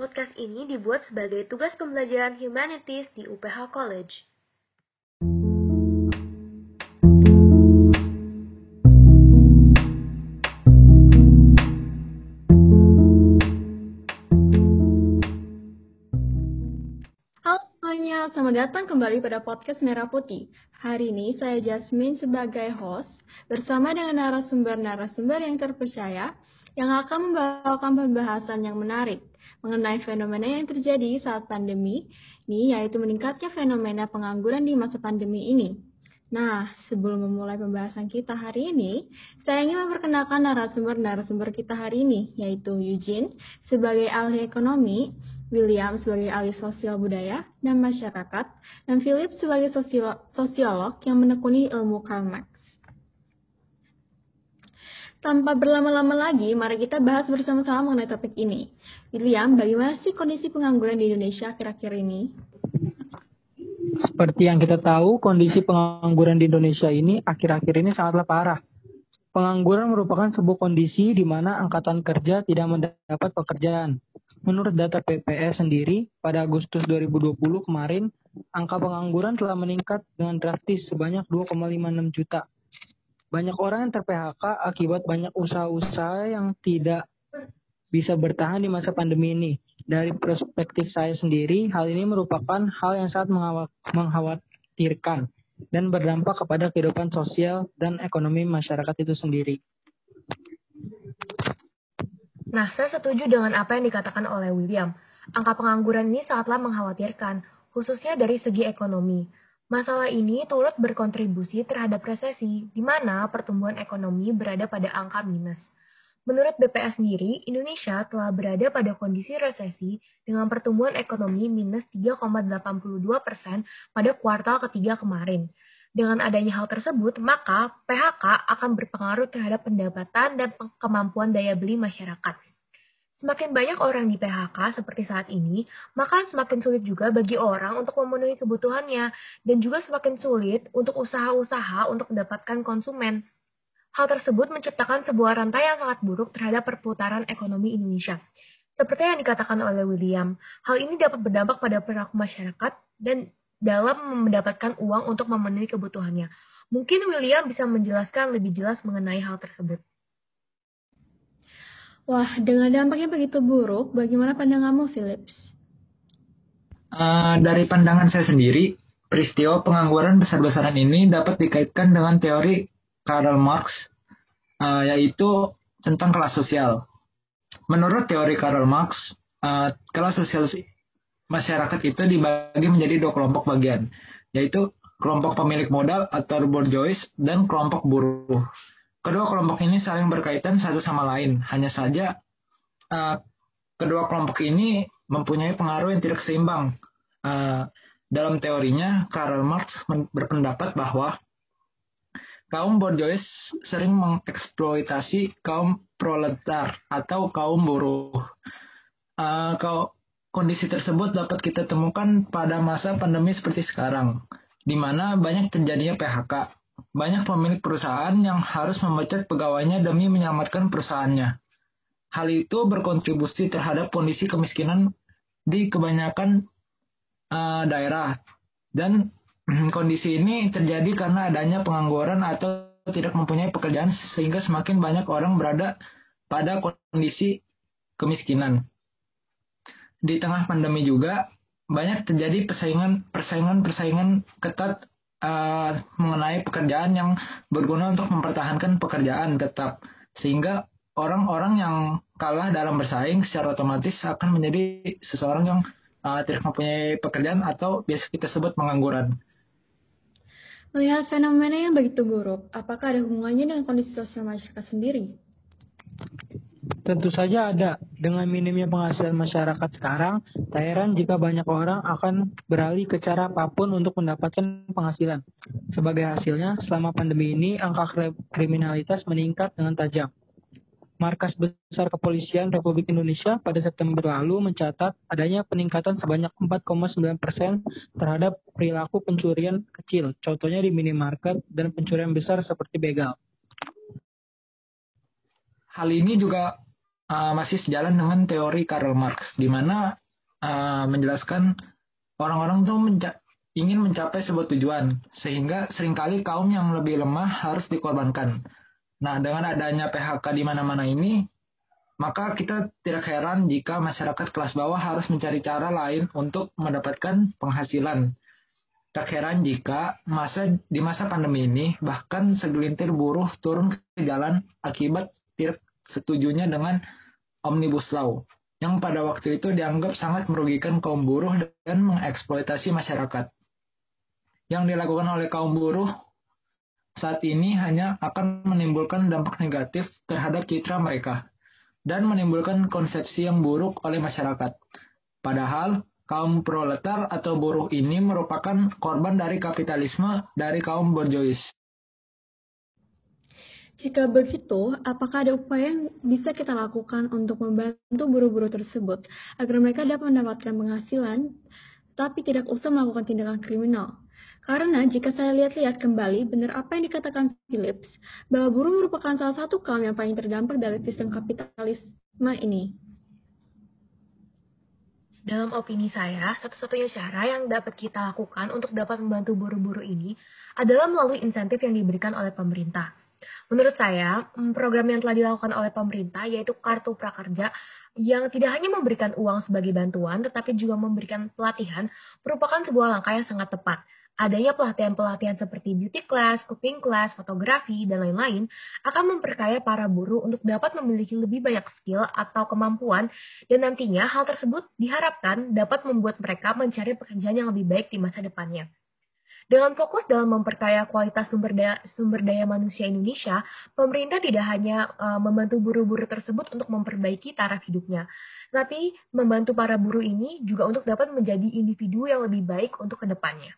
Podcast ini dibuat sebagai tugas pembelajaran humanities di UPH College. Halo semuanya, selamat datang kembali pada podcast Merah Putih. Hari ini saya Jasmine sebagai host bersama dengan narasumber-narasumber yang terpercaya yang akan membawakan pembahasan yang menarik mengenai fenomena yang terjadi saat pandemi ini yaitu meningkatnya fenomena pengangguran di masa pandemi ini. Nah, sebelum memulai pembahasan kita hari ini, saya ingin memperkenalkan narasumber-narasumber kita hari ini, yaitu Eugene sebagai ahli ekonomi, William sebagai ahli sosial budaya dan masyarakat, dan Philip sebagai sosiolog yang menekuni ilmu Karl. Tanpa berlama-lama lagi, mari kita bahas bersama-sama mengenai topik ini. William, bagaimana sih kondisi pengangguran di Indonesia akhir-akhir ini? Seperti yang kita tahu, kondisi pengangguran di Indonesia ini akhir-akhir ini sangatlah parah. Pengangguran merupakan sebuah kondisi di mana angkatan kerja tidak mendapat pekerjaan. Menurut data PPS sendiri, pada Agustus 2020 kemarin, angka pengangguran telah meningkat dengan drastis sebanyak 2,56 juta. Banyak orang yang ter-PHK akibat banyak usaha-usaha yang tidak bisa bertahan di masa pandemi ini. Dari perspektif saya sendiri, hal ini merupakan hal yang sangat mengkhawatirkan dan berdampak kepada kehidupan sosial dan ekonomi masyarakat itu sendiri. Nah, saya setuju dengan apa yang dikatakan oleh William. Angka pengangguran ini sangatlah mengkhawatirkan, khususnya dari segi ekonomi. Masalah ini turut berkontribusi terhadap resesi, di mana pertumbuhan ekonomi berada pada angka minus. Menurut BPS sendiri, Indonesia telah berada pada kondisi resesi dengan pertumbuhan ekonomi minus 3,82 persen pada kuartal ketiga kemarin. Dengan adanya hal tersebut, maka PHK akan berpengaruh terhadap pendapatan dan kemampuan daya beli masyarakat. Semakin banyak orang di PHK seperti saat ini, maka semakin sulit juga bagi orang untuk memenuhi kebutuhannya, dan juga semakin sulit untuk usaha-usaha untuk mendapatkan konsumen. Hal tersebut menciptakan sebuah rantai yang sangat buruk terhadap perputaran ekonomi Indonesia. Seperti yang dikatakan oleh William, hal ini dapat berdampak pada perilaku masyarakat dan dalam mendapatkan uang untuk memenuhi kebutuhannya. Mungkin William bisa menjelaskan lebih jelas mengenai hal tersebut. Wah, dengan dampaknya begitu buruk, bagaimana pandanganmu, Philips? Uh, dari pandangan saya sendiri, peristiwa pengangguran besar-besaran ini dapat dikaitkan dengan teori Karl Marx, uh, yaitu tentang kelas sosial. Menurut teori Karl Marx, uh, kelas sosial masyarakat itu dibagi menjadi dua kelompok bagian, yaitu kelompok pemilik modal atau bourgeois dan kelompok buruh. Kedua kelompok ini saling berkaitan satu sama lain, hanya saja uh, kedua kelompok ini mempunyai pengaruh yang tidak seimbang. Uh, dalam teorinya, Karl Marx berpendapat bahwa kaum borjois sering mengeksploitasi kaum proletar atau kaum buruh. Uh, kondisi tersebut dapat kita temukan pada masa pandemi seperti sekarang, di mana banyak terjadinya PHK. Banyak pemilik perusahaan yang harus memecat pegawainya demi menyelamatkan perusahaannya. Hal itu berkontribusi terhadap kondisi kemiskinan di kebanyakan uh, daerah dan Kondisi ini terjadi karena adanya pengangguran atau tidak mempunyai pekerjaan sehingga semakin banyak orang berada pada kondisi kemiskinan. Di tengah pandemi juga banyak terjadi persaingan persaingan persaingan ketat uh, mengenai pekerjaan yang berguna untuk mempertahankan pekerjaan tetap sehingga orang-orang yang kalah dalam bersaing secara otomatis akan menjadi seseorang yang uh, tidak mempunyai pekerjaan atau biasa kita sebut pengangguran. Melihat fenomena yang begitu buruk, apakah ada hubungannya dengan kondisi sosial masyarakat sendiri? Tentu saja ada. Dengan minimnya penghasilan masyarakat sekarang, tak heran jika banyak orang akan beralih ke cara apa pun untuk mendapatkan penghasilan. Sebagai hasilnya, selama pandemi ini, angka kriminalitas meningkat dengan tajam. Markas Besar Kepolisian Republik Indonesia pada September lalu mencatat adanya peningkatan sebanyak 4,9 persen terhadap perilaku pencurian kecil, contohnya di minimarket dan pencurian besar seperti begal. Hal ini juga uh, masih sejalan dengan teori Karl Marx, di mana uh, menjelaskan orang-orang tuh menca ingin mencapai sebuah tujuan, sehingga sering kali kaum yang lebih lemah harus dikorbankan. Nah, dengan adanya PHK di mana-mana ini, maka kita tidak heran jika masyarakat kelas bawah harus mencari cara lain untuk mendapatkan penghasilan. Tak heran jika masa di masa pandemi ini bahkan segelintir buruh turun ke jalan akibat tidak setujunya dengan Omnibus Law yang pada waktu itu dianggap sangat merugikan kaum buruh dan mengeksploitasi masyarakat. Yang dilakukan oleh kaum buruh saat ini hanya akan menimbulkan dampak negatif terhadap citra mereka dan menimbulkan konsepsi yang buruk oleh masyarakat. Padahal, kaum proletar atau buruh ini merupakan korban dari kapitalisme dari kaum borjuis. Jika begitu, apakah ada upaya yang bisa kita lakukan untuk membantu buruh-buruh tersebut agar mereka dapat mendapatkan penghasilan, tapi tidak usah melakukan tindakan kriminal? Karena jika saya lihat-lihat kembali, benar apa yang dikatakan Philips, bahwa buruh merupakan salah satu kaum yang paling terdampak dari sistem kapitalisme ini. Dalam opini saya, satu-satunya cara yang dapat kita lakukan untuk dapat membantu buruh-buruh ini adalah melalui insentif yang diberikan oleh pemerintah. Menurut saya, mm, program yang telah dilakukan oleh pemerintah yaitu Kartu Prakerja yang tidak hanya memberikan uang sebagai bantuan, tetapi juga memberikan pelatihan, merupakan sebuah langkah yang sangat tepat adanya pelatihan-pelatihan seperti beauty class, cooking class, fotografi, dan lain-lain akan memperkaya para buruh untuk dapat memiliki lebih banyak skill atau kemampuan dan nantinya hal tersebut diharapkan dapat membuat mereka mencari pekerjaan yang lebih baik di masa depannya. Dengan fokus dalam memperkaya kualitas sumber daya, sumber daya manusia Indonesia, pemerintah tidak hanya uh, membantu buruh-buruh tersebut untuk memperbaiki taraf hidupnya, tapi membantu para buruh ini juga untuk dapat menjadi individu yang lebih baik untuk ke depannya.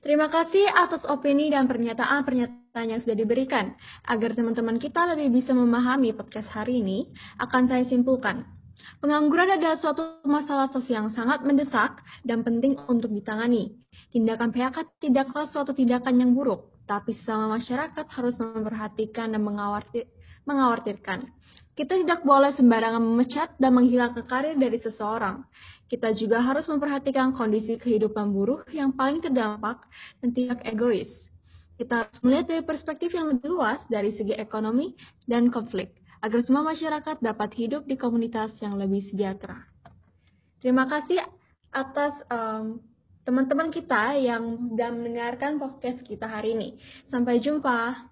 Terima kasih atas opini dan pernyataan-pernyataan yang sudah diberikan. Agar teman-teman kita lebih bisa memahami podcast hari ini, akan saya simpulkan. Pengangguran adalah suatu masalah sosial yang sangat mendesak dan penting untuk ditangani. Tindakan PHK tidaklah suatu tindakan yang buruk, tapi sesama masyarakat harus memperhatikan dan mengkhawatirkan. Kita tidak boleh sembarangan memecat dan menghilangkan karir dari seseorang. Kita juga harus memperhatikan kondisi kehidupan buruh yang paling terdampak dan tidak egois. Kita harus melihat dari perspektif yang lebih luas dari segi ekonomi dan konflik, agar semua masyarakat dapat hidup di komunitas yang lebih sejahtera. Terima kasih atas um, teman-teman kita yang sudah mendengarkan podcast kita hari ini. Sampai jumpa.